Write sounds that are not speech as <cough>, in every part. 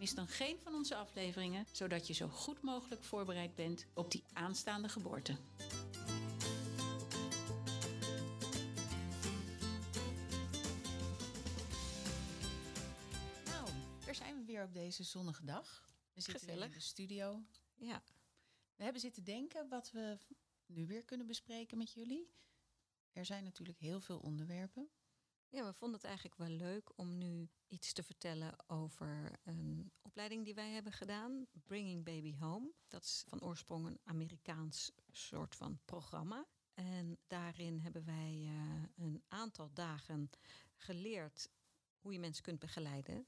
Mis dan geen van onze afleveringen, zodat je zo goed mogelijk voorbereid bent op die aanstaande geboorte. Nou, daar zijn we weer op deze zonnige dag. We zitten in de studio. Ja. We hebben zitten denken wat we nu weer kunnen bespreken met jullie. Er zijn natuurlijk heel veel onderwerpen. Ja, we vonden het eigenlijk wel leuk om nu iets te vertellen over een opleiding die wij hebben gedaan, Bringing Baby Home. Dat is van oorsprong een Amerikaans soort van programma. En daarin hebben wij eh, een aantal dagen geleerd hoe je mensen kunt begeleiden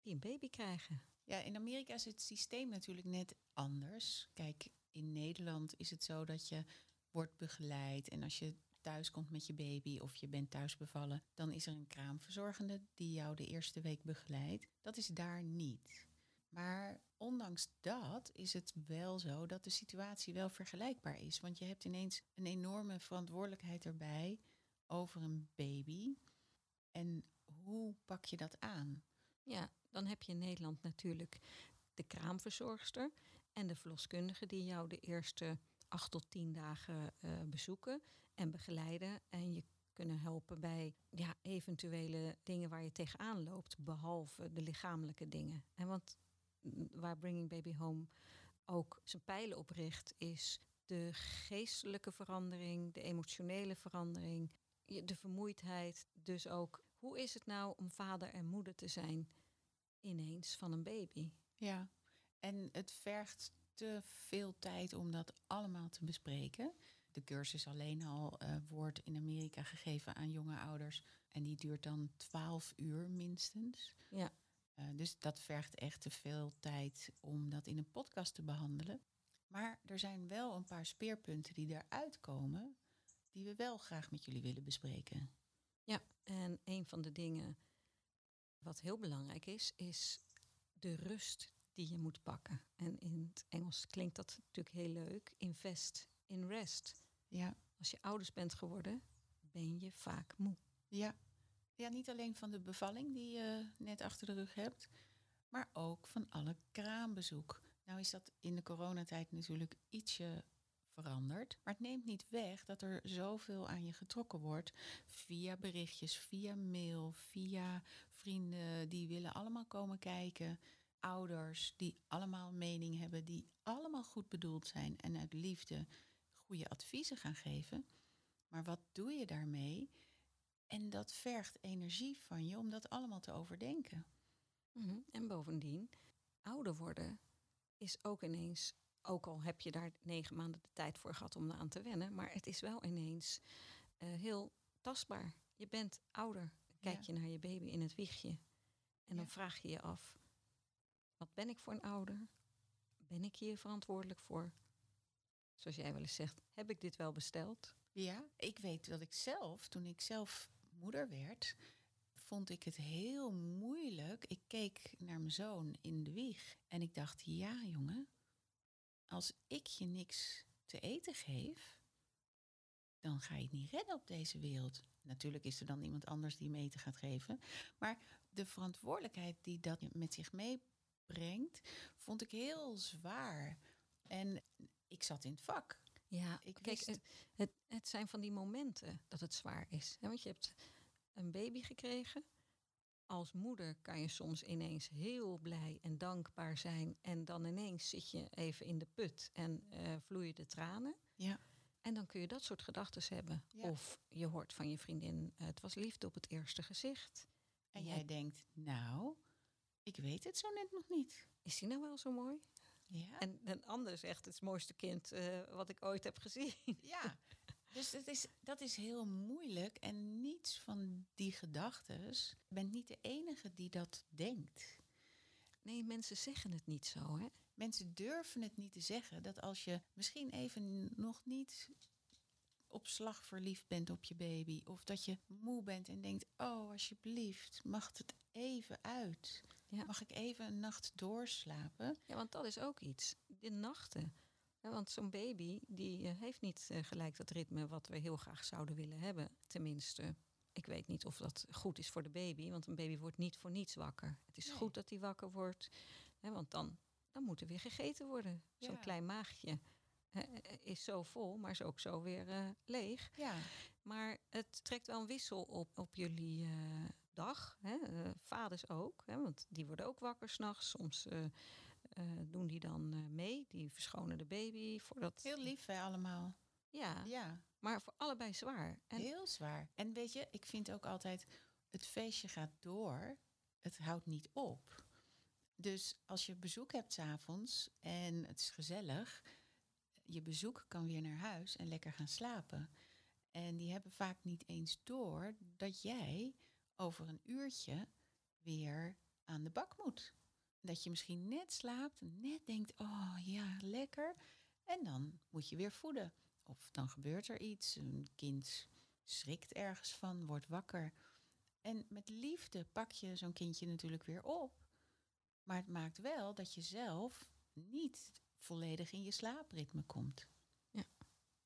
die een baby krijgen. Ja, in Amerika is het systeem natuurlijk net anders. Kijk, in Nederland is het zo dat je wordt begeleid en als je thuis komt met je baby of je bent thuis bevallen, dan is er een kraamverzorgende die jou de eerste week begeleidt. Dat is daar niet. Maar ondanks dat is het wel zo dat de situatie wel vergelijkbaar is. Want je hebt ineens een enorme verantwoordelijkheid erbij over een baby. En hoe pak je dat aan? Ja, dan heb je in Nederland natuurlijk de kraamverzorgster en de verloskundige die jou de eerste acht tot tien dagen uh, bezoeken en begeleiden. En je kunnen helpen bij ja, eventuele dingen waar je tegenaan loopt, behalve de lichamelijke dingen. En want waar Bringing Baby Home ook zijn pijlen op richt, is de geestelijke verandering, de emotionele verandering, de vermoeidheid. Dus ook, hoe is het nou om vader en moeder te zijn ineens van een baby? Ja, en het vergt te veel tijd om dat allemaal te bespreken. De cursus alleen al uh, wordt in Amerika gegeven aan jonge ouders. En die duurt dan 12 uur minstens. Ja. Uh, dus dat vergt echt te veel tijd om dat in een podcast te behandelen. Maar er zijn wel een paar speerpunten die eruit komen, die we wel graag met jullie willen bespreken. Ja, en een van de dingen wat heel belangrijk is, is de rust die je moet pakken. En in het Engels klinkt dat natuurlijk heel leuk. Invest in rest. Ja. Als je ouders bent geworden, ben je vaak moe. Ja. Ja, niet alleen van de bevalling die je net achter de rug hebt, maar ook van alle kraambezoek. Nou is dat in de coronatijd natuurlijk ietsje veranderd. Maar het neemt niet weg dat er zoveel aan je getrokken wordt. Via berichtjes, via mail, via vrienden die willen allemaal komen kijken ouders die allemaal mening hebben, die allemaal goed bedoeld zijn en uit liefde goede adviezen gaan geven. Maar wat doe je daarmee? En dat vergt energie van je om dat allemaal te overdenken. Mhm. En bovendien, ouder worden is ook ineens, ook al heb je daar negen maanden de tijd voor gehad om aan te wennen, maar het is wel ineens uh, heel tastbaar. Je bent ouder. Kijk je naar je baby in het wiegje. En dan vraag je je af, wat ben ik voor een ouder? Ben ik hier verantwoordelijk voor? Zoals jij wel eens zegt, heb ik dit wel besteld? Ja, ik weet dat ik zelf, toen ik zelf moeder werd, vond ik het heel moeilijk. Ik keek naar mijn zoon in de wieg en ik dacht, ja jongen, als ik je niks te eten geef, dan ga je het niet redden op deze wereld. Natuurlijk is er dan iemand anders die hem eten gaat geven. Maar de verantwoordelijkheid die dat met zich mee brengt, vond ik heel zwaar. En ik zat in het vak. Ja, ik kijk, het, het, zijn van die momenten dat het zwaar is. Want je hebt een baby gekregen. Als moeder kan je soms ineens heel blij en dankbaar zijn. En dan ineens zit je even in de put en uh, vloeien de tranen. Ja. En dan kun je dat soort gedachten hebben. Of je hoort van je vriendin, het was liefde op het eerste gezicht. En jij denkt, nou, ik weet het zo net nog niet. Is die nou wel zo mooi? Ja. En een ander zegt het mooiste kind uh, wat ik ooit heb gezien. Ja, <laughs> dus het is, dat is heel moeilijk. En niets van die gedachten. Je bent niet de enige die dat denkt. Nee, mensen zeggen het niet zo, hè? mensen durven het niet te zeggen dat als je misschien even nog niet op slag verliefd bent op je baby, of dat je moe bent en denkt: Oh, alsjeblieft, mag het even uit? Ja. Mag ik even een nacht doorslapen? Ja, want dat is ook iets. De nachten. Ja, want zo'n baby die eh, heeft niet eh, gelijk dat ritme wat we heel graag zouden willen hebben. Tenminste, ik weet niet of dat goed is voor de baby. Want een baby wordt niet voor niets wakker. Het is Nee. goed dat hij wakker wordt. Hè, want dan, dan moet er weer gegeten worden. Zo'n klein maagje is zo vol, maar is ook zo weer eh, leeg. Ja, Maar het trekt wel een wissel op, op jullie dag. Hè? Eh, vaders ook, hè? want die worden ook wakker s'nachts. Soms eh, eh, doen die dan mee. Die verschonen de baby. Voordat, heel lief hè, allemaal. Ja, Ja, maar voor allebei zwaar. En heel zwaar. En weet je, ik vind ook altijd, het feestje gaat door, het houdt niet op. Dus als je bezoek hebt s'avonds en het is gezellig, je bezoek kan weer naar huis en lekker gaan slapen. En die hebben vaak niet eens door dat jij over een uurtje weer aan de bak moet. Dat je misschien net slaapt, net denkt, oh ja, lekker. En dan moet je weer voeden. Of dan gebeurt er iets, een kind schrikt ergens van, wordt wakker. En met liefde pak je zo'n kindje natuurlijk weer op. Maar het maakt wel dat je zelf niet volledig in je slaapritme komt.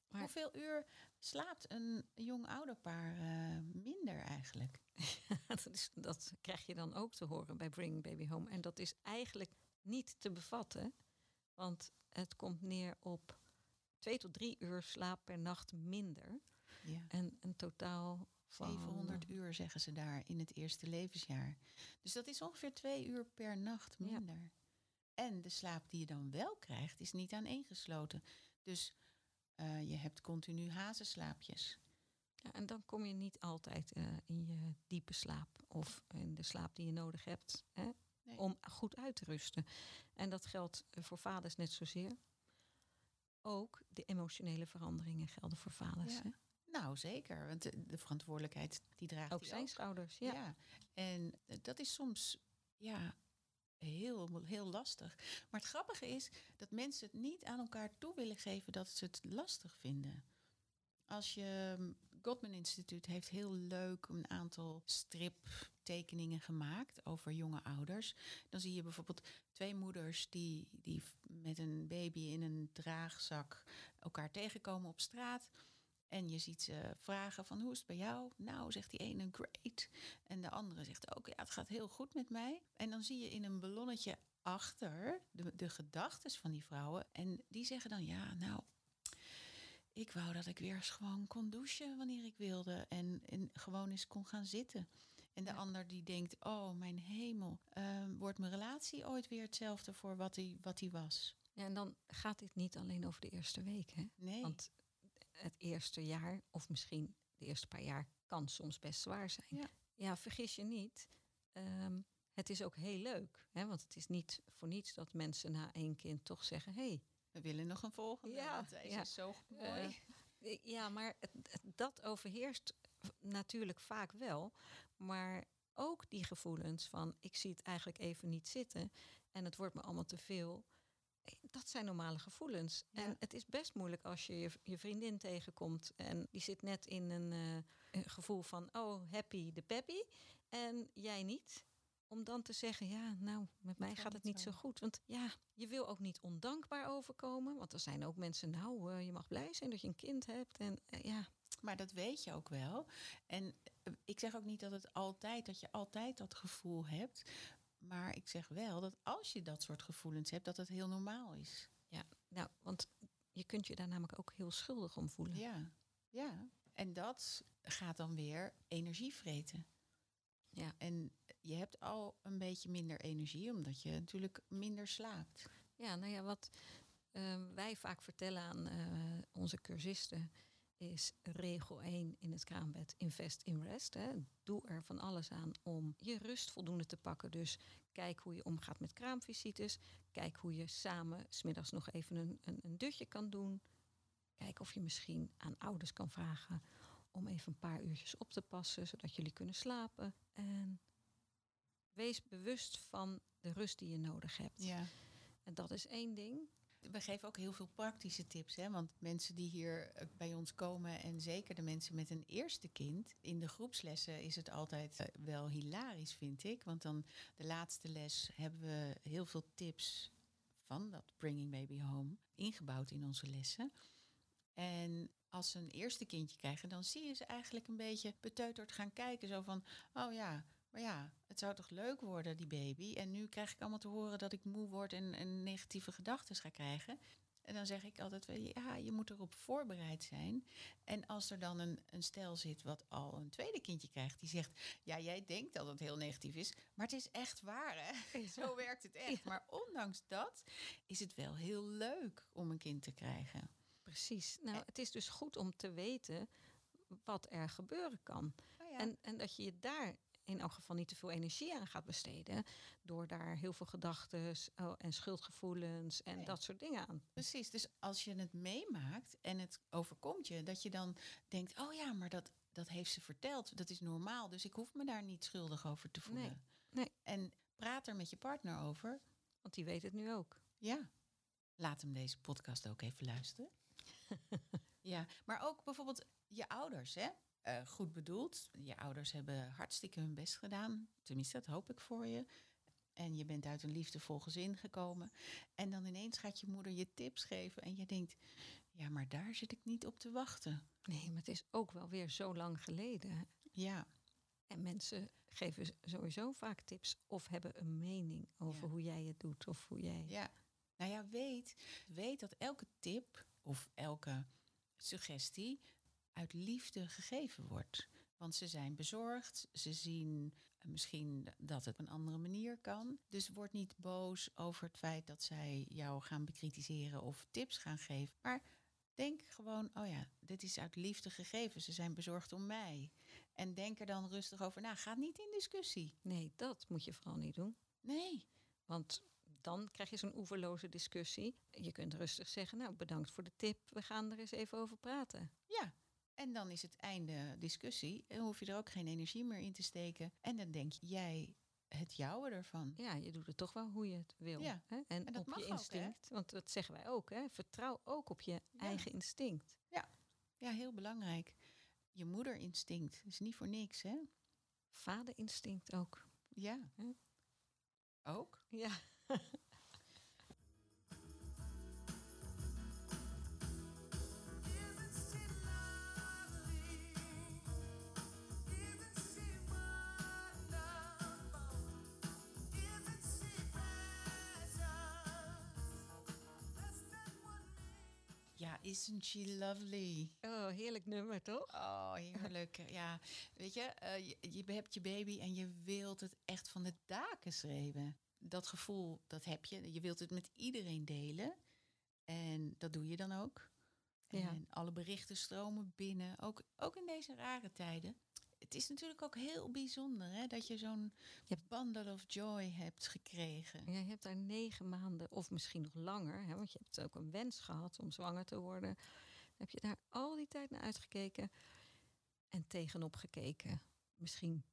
Maar- Hoeveel uur slaapt een jong ouderpaar eh, minder eigenlijk? <laughs> dat, is, dat krijg je dan ook te horen bij Bring Baby Home. En dat is eigenlijk niet te bevatten. Want het komt neer op twee tot drie uur slaap per nacht minder. Ja. En een totaal van... 700 uur zeggen ze daar in het eerste levensjaar. Dus dat is ongeveer twee uur per nacht Ja. minder. En de slaap die je dan wel krijgt, is niet aaneengesloten. Dus eh, je hebt continu hazenslaapjes. Ja, en dan kom je niet altijd eh, in je diepe slaap of in de slaap die je nodig hebt hè, Nee. om goed uit te rusten. En dat geldt eh, voor vaders net zozeer. Ook de emotionele veranderingen gelden voor vaders. Ja, hè. Nou, zeker. Want de, de verantwoordelijkheid, die draagt Ook hij zijn schouders. Ja. Ja. En eh, dat is soms ja, heel, heel lastig. Maar het grappige is dat mensen het niet aan elkaar toe willen geven dat ze het lastig vinden. Als je Gottman Instituut heeft heel leuk een aantal striptekeningen gemaakt over jonge ouders. Dan zie je bijvoorbeeld twee moeders die, die met een baby in een draagzak elkaar tegenkomen op straat. En je ziet ze vragen van hoe is het bij jou? Nou, zegt die ene great. En de andere zegt ook ja, het gaat heel goed met mij. En dan zie je in een ballonnetje achter de, de gedachten van die vrouwen. En die zeggen dan ja, nou, ik wou dat ik weer eens gewoon kon douchen wanneer ik wilde. En, en gewoon eens kon gaan zitten. En de Ja. ander die denkt, oh mijn hemel, ehm, wordt mijn relatie ooit weer hetzelfde voor wat die, wat die was? Ja, en dan gaat dit niet alleen over de eerste week. Hè? Nee. Want het eerste jaar, of misschien de eerste paar jaar, kan soms best zwaar zijn. Ja. Ja, vergis je niet. ehm, het is ook heel leuk. Hè? Want het is niet voor niets dat mensen na één kind toch zeggen... hey, We willen nog een volgende, Ja, want deze ja. is zo mooi. Eh, ja, maar dat overheerst natuurlijk vaak wel. Maar ook die gevoelens van... ik zie het eigenlijk even niet zitten... en het wordt me allemaal te veel... eh, Dat zijn normale gevoelens. Ja. En het is best moeilijk als je je, vriendin tegenkomt en die zit net in een, eh, een gevoel van, oh, happy de peppy. En jij niet. Om dan te zeggen, ja, nou, met mij gaat het niet zo. goed. Want ja, je wil ook niet ondankbaar overkomen. Want er zijn ook mensen, nou, eh, je mag blij zijn dat je een kind hebt. En eh, ja, Maar dat weet je ook wel. En eh, ik zeg ook niet dat het altijd, dat je altijd dat gevoel hebt. Maar ik zeg wel dat als je dat soort gevoelens hebt, dat het heel normaal is. nou, want je kunt je daar namelijk ook heel schuldig om voelen. Ja, ja. En dat gaat dan weer energie vreten. Ja. En je hebt al een beetje minder energie, omdat je natuurlijk minder slaapt. Ja, nou ja, wat eh, wij vaak vertellen aan eh, onze cursisten is regel 1 in het kraambed, invest in rest. Hè. Doe er van alles aan om je rust voldoende te pakken. Dus kijk hoe je omgaat met kraamvisites. Kijk hoe je samen smiddags nog even een, een, een dutje kan doen. Kijk of je misschien aan ouders kan vragen om even een paar uurtjes op te passen, zodat jullie kunnen slapen. En wees bewust van de rust die je nodig hebt. Ja, En dat is één ding. We geven ook heel veel praktische tips. Hè? Want mensen die hier eh, bij ons komen, en zeker de mensen met een eerste kind, in de groepslessen is het altijd eh, wel hilarisch, vind ik. Want dan de laatste les hebben we heel veel tips van dat Bringing Baby Home ingebouwd in onze lessen. En als ze een eerste kindje krijgen, dan zie je ze eigenlijk een beetje beteuterd gaan kijken. Zo van, oh ja, maar ja, het zou toch leuk worden, die baby. En nu krijg ik allemaal te horen dat ik moe word en, en negatieve gedachten ga krijgen. En dan zeg ik altijd, wel, ja, je moet erop voorbereid zijn. En als er dan een, een stel zit wat al een tweede kindje krijgt, die zegt, ja, jij denkt dat het heel negatief is, maar het is echt waar, hè? <laughs> Zo werkt het echt. Maar ondanks dat is het wel heel leuk om een kind te krijgen. Precies. Nou, het is dus goed om te weten wat er gebeuren kan. Ja. En, en dat je je daar in elk geval niet te veel energie aan gaat besteden. Door daar heel veel gedachten oh, en schuldgevoelens en Nee. dat soort dingen aan. Precies, dus als je het meemaakt en het overkomt je, dat je dan denkt, oh ja, maar dat, dat heeft ze verteld, dat is normaal, dus ik hoef me daar niet schuldig over te voelen. Nee, nee. En praat er met je partner over. Want die weet het nu ook. Ja, laat hem deze podcast ook even luisteren. <laughs> ja, maar ook bijvoorbeeld je ouders, hè? Eh, goed bedoeld. Je ouders hebben hartstikke hun best gedaan. Tenminste, dat hoop ik voor je. En je bent uit een liefdevol gezin gekomen. En dan ineens gaat je moeder je tips geven. En je denkt, ja, maar daar zit ik niet op te wachten. Nee, maar het is ook wel weer zo lang geleden. Ja, En mensen geven sowieso vaak tips of hebben een mening over Ja. hoe jij het doet of hoe jij. ja. Nou ja, weet, weet dat elke tip of elke suggestie uit liefde gegeven wordt. Want ze zijn bezorgd, ze zien eh, misschien dat het op een andere manier kan. Dus word niet boos over het feit dat zij jou gaan bekritiseren of tips gaan geven. Maar denk gewoon, oh ja, dit is uit liefde gegeven. Ze zijn bezorgd om mij. En denk er dan rustig over na. Ga niet in discussie. Nee, dat moet je vooral niet doen. Nee. Want dan krijg je zo'n oeverloze discussie. Je kunt rustig zeggen, nou bedankt voor de tip. We gaan er eens even over praten. Ja, en dan is het einde discussie. En hoef je er ook geen energie meer in te steken. En dan denk jij het jouwe ervan. Ja, je doet het toch wel hoe je het wil. Ja, Hè? En, en dat op je ook, hè? instinct. want dat zeggen wij ook. Hè? Vertrouw ook op je eigen instinct. Ja, heel belangrijk. Je moederinstinct is niet voor niks, hè? Vaderinstinct ook. Ja. Hm. Ook? Ja. <laughs> isn't she lovely? Oh, heerlijk nummer, toch? Oh, heerlijk. <laughs> ja, weet je, eh, je, je hebt je baby en je wilt het echt van de daken schreeuwen. Dat gevoel, dat heb je. Je wilt het met iedereen delen. En dat doe je dan ook. Ja. En alle berichten stromen binnen, ook, ook in deze rare tijden. Het is natuurlijk ook heel bijzonder hè, dat je zo'n bundle of joy hebt gekregen. Ja, je hebt daar negen maanden of misschien nog langer, hè, want je hebt ook een wens gehad om zwanger te worden. Heb je daar al die tijd naar uitgekeken en tegenop gekeken? Misschien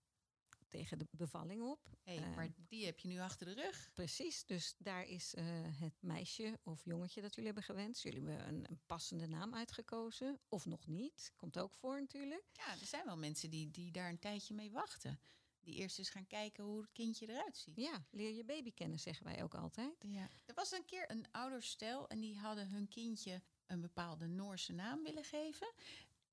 tegen de bevalling op. Hey, Eh, maar die heb je nu achter de rug. Precies, dus daar is eh, het meisje of jongetje dat jullie hebben gewenst. Jullie hebben een, een passende naam uitgekozen, of nog niet. Komt ook voor natuurlijk. Ja, er zijn wel mensen die, die daar een tijdje mee wachten. Die eerst eens gaan kijken hoe het kindje eruit ziet. Ja, leer je baby kennen, zeggen wij ook altijd. Ja. Er was een keer een ouderstel en die hadden hun kindje een bepaalde Noorse naam willen geven.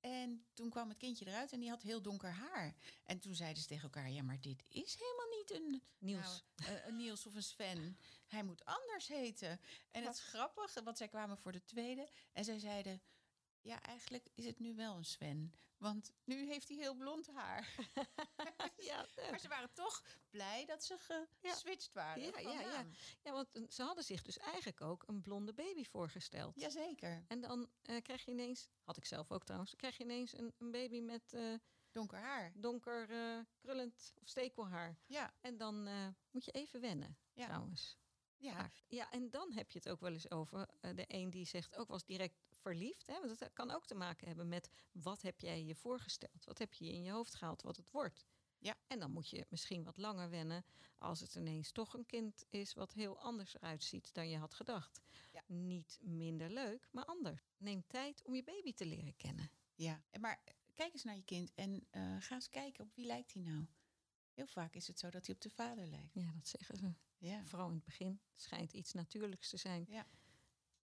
En toen kwam het kindje eruit en die had heel donker haar. En toen zeiden ze tegen elkaar, ja, maar dit is helemaal niet een Niels. nou, eh, een Niels of een Sven. Hij moet anders heten. En het is grappig, want zij kwamen voor de tweede en zij zeiden, ja, eigenlijk is het nu wel een Sven. Want nu heeft hij heel blond haar. <laughs> <laughs> ja, Maar ze waren toch blij dat ze geswitcht waren. Ja, ja, ja. want ze hadden zich dus eigenlijk ook een blonde baby voorgesteld. Jazeker. En dan eh, krijg je ineens, had ik zelf ook trouwens, krijg je ineens een, een baby met eh, Donker haar. donker eh, krullend of stekelhaar. Ja, En dan moet je even wennen, Ja. trouwens. ja. Ja, en dan heb je het ook wel eens over de een die zegt ook was direct verliefd. Hè? Want dat kan ook te maken hebben met wat heb jij je voorgesteld? Wat heb je in je hoofd gehaald wat het wordt? Ja. En dan moet je misschien wat langer wennen als het ineens toch een kind is wat heel anders eruit ziet dan je had gedacht. Ja. Niet minder leuk, maar anders. Neem tijd om je baby te leren kennen. Ja, maar kijk eens naar je kind en eh, ga eens kijken op wie lijkt hij nou. Heel vaak is het zo dat hij op de vader lijkt. Ja, dat zeggen ze. Ja. Vooral in het begin. Schijnt iets natuurlijks te zijn.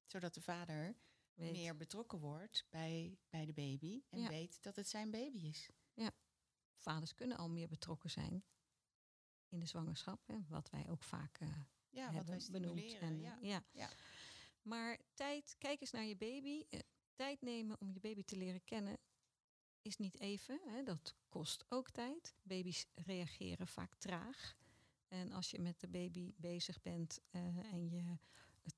Zodat de vader Weet. meer betrokken wordt bij, bij de baby en Ja. weet dat het zijn baby is. Vaders kunnen al meer betrokken zijn in de zwangerschap. Hè, wat wij ook vaak eh, Ja, wat hebben wij benoemd. En, ja. eh, ja. Ja. Maar tijd, kijk eens naar je baby. Eh, tijd nemen om je baby te leren kennen is niet even. Hè, dat kost ook tijd. Baby's reageren vaak traag. En als je met de baby bezig bent en je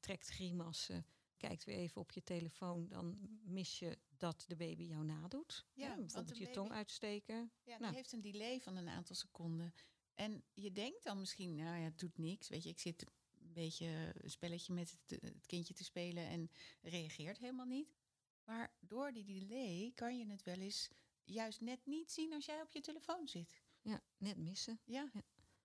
trekt grimassen, kijkt weer even op je telefoon, dan mis je dat de baby jou nadoet. Ja, want bijvoorbeeld je tong uitsteken. Ja, die Nou. heeft een delay van een aantal seconden. En je denkt dan misschien, nou ja, het doet niks. Weet je, ik zit een beetje een spelletje met het, het kindje te spelen en reageert helemaal niet. Maar door die delay kan je het wel eens juist net niet zien als jij op je telefoon zit. Ja, net missen. Ja. Ja.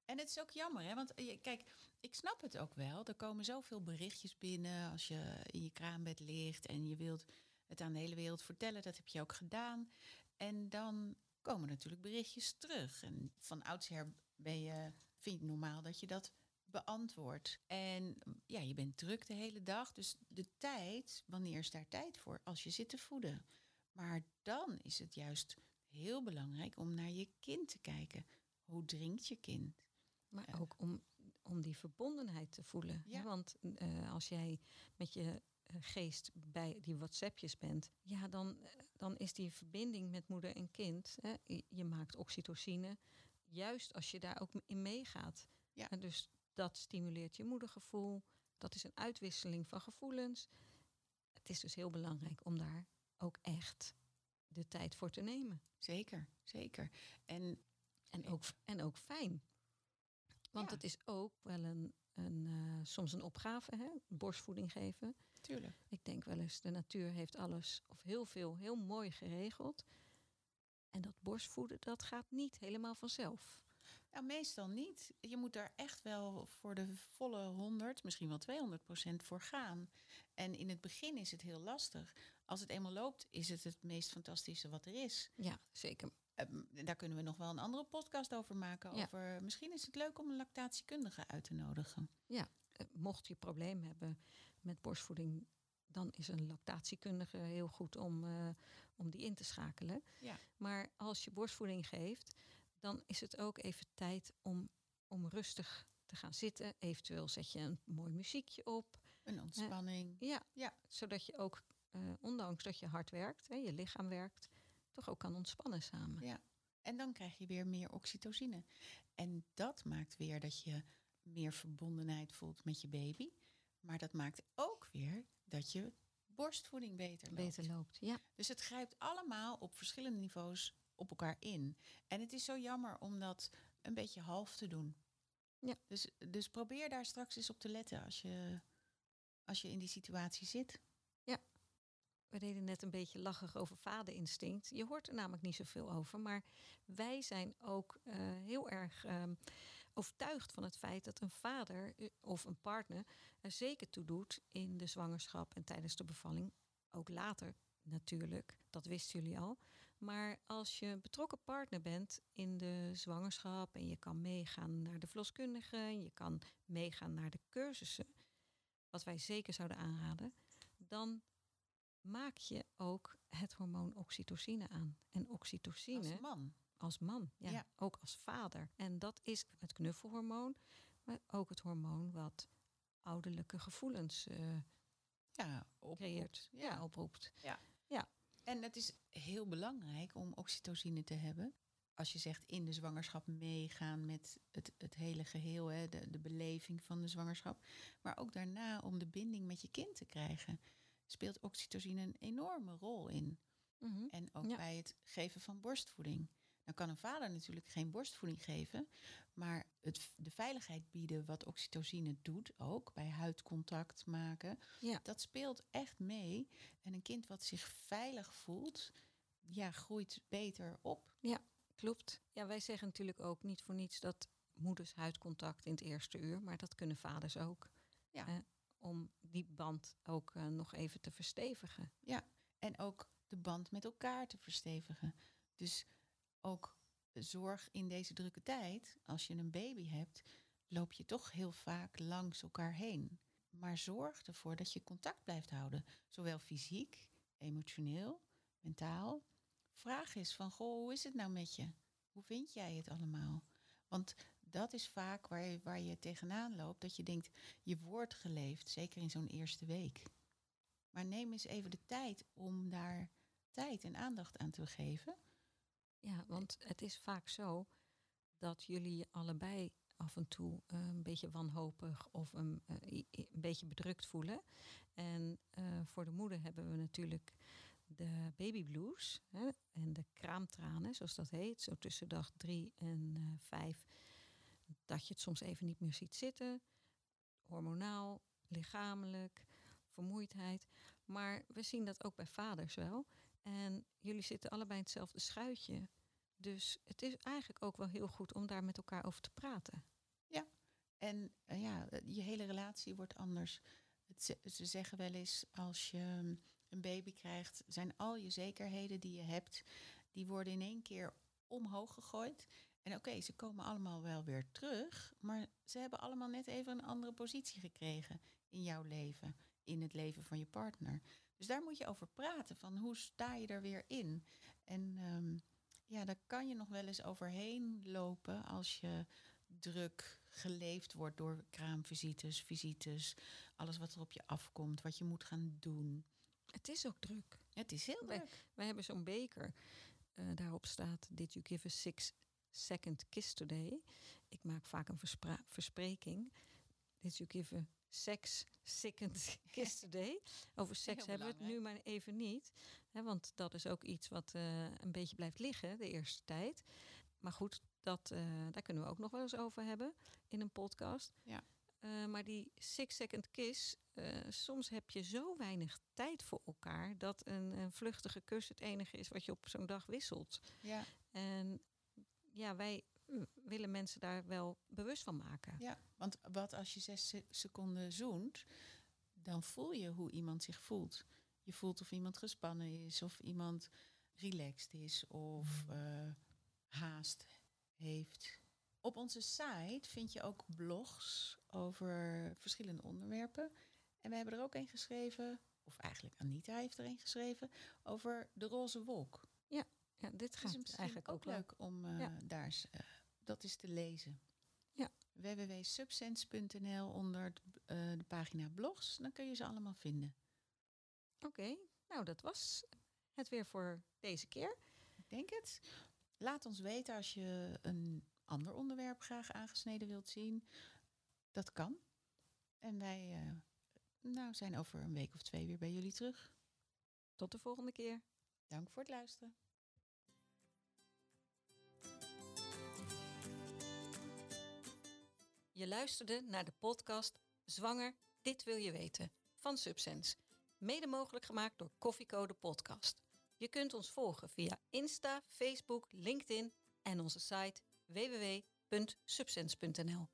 En het is ook jammer, hè? Want eh, kijk, ik snap het ook wel. Er komen zoveel berichtjes binnen als je in je kraambed ligt en je wilt het aan de hele wereld vertellen. Dat heb je ook gedaan. En dan komen natuurlijk berichtjes terug. En van oudsher ben je, vind je normaal dat je dat beantwoordt. En ja, je bent druk de hele dag. Dus de tijd, wanneer is daar tijd voor? Als je zit te voeden. Maar dan is het juist heel belangrijk om naar je kind te kijken. Hoe drinkt je kind? Maar ook om, om die verbondenheid te voelen. Ja. Want eh, als jij met je eh, geest bij die WhatsAppjes bent, ja, dan, eh, dan is die verbinding met moeder en kind. Hè, je- je maakt oxytocine, juist als je daar ook in meegaat. Ja. En dus dat stimuleert je moedergevoel. Dat is een uitwisseling van gevoelens. Het is dus heel belangrijk om daar ook echt de tijd voor te nemen. Zeker, zeker. En En ook, en ook fijn. Want het is ook wel een, een, eh, soms een opgave, hè? borstvoeding geven. tuurlijk. Ik denk wel eens, de natuur heeft alles of heel veel heel mooi geregeld. En dat borstvoeden, dat gaat niet helemaal vanzelf. Nou, meestal niet. Je moet daar echt wel voor de volle 100, misschien wel 200 procent voor gaan. En in het begin is het heel lastig. Als het eenmaal loopt, is het het meest fantastische wat er is. Ja, zeker. Ehm, daar kunnen we nog wel een andere podcast over maken. Ja. Over, misschien is het leuk om een lactatiekundige uit te nodigen. Eh, mocht je probleem hebben met borstvoeding, dan is een lactatiekundige heel goed om, eh, om die in te schakelen. Ja. Maar als je borstvoeding geeft, dan is het ook even tijd om, om rustig te gaan zitten. Eventueel zet je een mooi muziekje op. Een ontspanning. Ja, Ja. zodat je ook, eh, ondanks dat je hard werkt, hè, je lichaam werkt, toch ook kan ontspannen samen. Ja. En dan krijg je weer meer oxytocine. En dat maakt weer dat je meer verbondenheid voelt met je baby. Maar dat maakt ook weer dat je borstvoeding beter loopt. Beter loopt. Ja, Dus het grijpt allemaal op verschillende niveaus op elkaar in. En het is zo jammer om dat een beetje half te doen. Ja. Dus, dus probeer daar straks eens op te letten als je, als je in die situatie zit. We deden net een beetje lachig over vaderinstinct. Je hoort er namelijk niet zoveel over. Maar wij zijn ook eh, heel erg ehm, overtuigd van het feit dat een vader of een partner er zeker toe doet in de zwangerschap en tijdens de bevalling. Ook later natuurlijk, dat wisten jullie al. Maar als je betrokken partner bent in de zwangerschap en je kan meegaan naar de verloskundige, je kan meegaan naar de cursussen, wat wij zeker zouden aanraden, dan maak je ook het hormoon oxytocine aan. En oxytocine Als man. als man, ja, Ja. ook als vader. En dat is het knuffelhormoon, maar ook het hormoon wat ouderlijke gevoelens eh, Ja, oproept. creëert, ja. Ja. oproept. En het is heel belangrijk om oxytocine te hebben. Als je zegt in de zwangerschap meegaan met het, het hele geheel, hè, de, de beleving van de zwangerschap. Maar ook daarna om de binding met je kind te krijgen, speelt oxytocine een enorme rol in. Mhm. En ook Ja. bij het geven van borstvoeding. Dan kan een vader natuurlijk geen borstvoeding geven, maar het, de veiligheid bieden wat oxytocine doet, ook bij huidcontact maken, Ja. dat speelt echt mee. En een kind wat zich veilig voelt, ja, groeit beter op. Klopt. Ja, wij zeggen natuurlijk ook niet voor niets dat moeders huidcontact in het eerste uur, maar dat kunnen vaders ook. Ja. Eh, om die band ook eh, nog even te verstevigen. En ook de band met elkaar te verstevigen. Dus ook zorg in deze drukke tijd, als je een baby hebt, loop je toch heel vaak langs elkaar heen. Maar zorg ervoor dat je contact blijft houden. Zowel fysiek, emotioneel, mentaal. Vraag eens van, goh, hoe is het nou met je? Hoe vind jij het allemaal? Want dat is vaak waar je, waar je tegenaan loopt. Dat je denkt, je wordt geleefd, zeker in zo'n eerste week. Maar neem eens even de tijd om daar tijd en aandacht aan te geven. Ja, want het is vaak zo dat jullie allebei af en toe eh, een beetje wanhopig of een, eh, een beetje bedrukt voelen. En eh, voor de moeder hebben we natuurlijk de baby blues hè, en de kraamtranen, zoals dat heet. Zo tussen dag drie en vijf. Dat je het soms even niet meer ziet zitten. Hormonaal, lichamelijk, vermoeidheid. Maar we zien dat ook bij vaders wel. En jullie zitten allebei in hetzelfde schuitje. Dus het is eigenlijk ook wel heel goed om daar met elkaar over te praten. En eh, ja, je hele relatie wordt anders. Het, ze, ze zeggen wel eens, als je mm, een baby krijgt, zijn al je zekerheden die je hebt, die worden in één keer omhoog gegooid. En oké, ze komen allemaal wel weer terug, maar ze hebben allemaal net even een andere positie gekregen in jouw leven, in het leven van je partner. Dus daar moet je over praten, van hoe sta je er weer in? En ehm, ja, daar kan je nog wel eens overheen lopen als je druk geleefd wordt door kraamvisites, visites, alles wat er op je afkomt, wat je moet gaan doen. Het is ook druk. Het is heel druk. Wij hebben zo'n beker. eh, daarop staat: Did you give a six second kiss today? Ik maak vaak een verspreking. Did you give a sex second <laughs> kiss today? Over seks Heel hebben we het nu maar even niet. Hè, want dat is ook iets wat eh, een beetje blijft liggen de eerste tijd. Maar goed, dat, eh, daar kunnen we ook nog wel eens over hebben in een podcast. Ja. Eh, maar die six second kiss, soms heb je zo weinig tijd voor elkaar dat een, een vluchtige kus het enige is wat je op zo'n dag wisselt. Ja, En ja, wij mm, willen mensen daar wel bewust van maken. ja, want wat als je zes se- seconden zoent, dan voel je hoe iemand zich voelt. Je voelt of iemand gespannen is, of iemand relaxed is, of eh, haast heeft. Op onze site vind je ook blogs over verschillende onderwerpen. En we hebben er ook een geschreven, of eigenlijk Anita heeft er een geschreven, over de roze wolk. Ja, dit is gaat misschien eigenlijk ook, leuk om eh, Ja. daar eens, eh, dat is te lezen. Ja. www.subsense.nl onder de, eh, de pagina blogs. Dan kun je ze allemaal vinden. Oké, nou dat was het weer voor deze keer. Ik denk het. Laat ons weten als je een ander onderwerp graag aangesneden wilt zien. Dat kan. En wij nou, zijn over een week of twee weer bij jullie terug. Tot de volgende keer. Dank voor het luisteren. Je luisterde naar de podcast Zwanger, dit wil je weten van Subsense. Mede mogelijk gemaakt door Koffiecode Podcast. Je kunt ons volgen via Insta, Facebook, LinkedIn en onze site www.subsense.nl.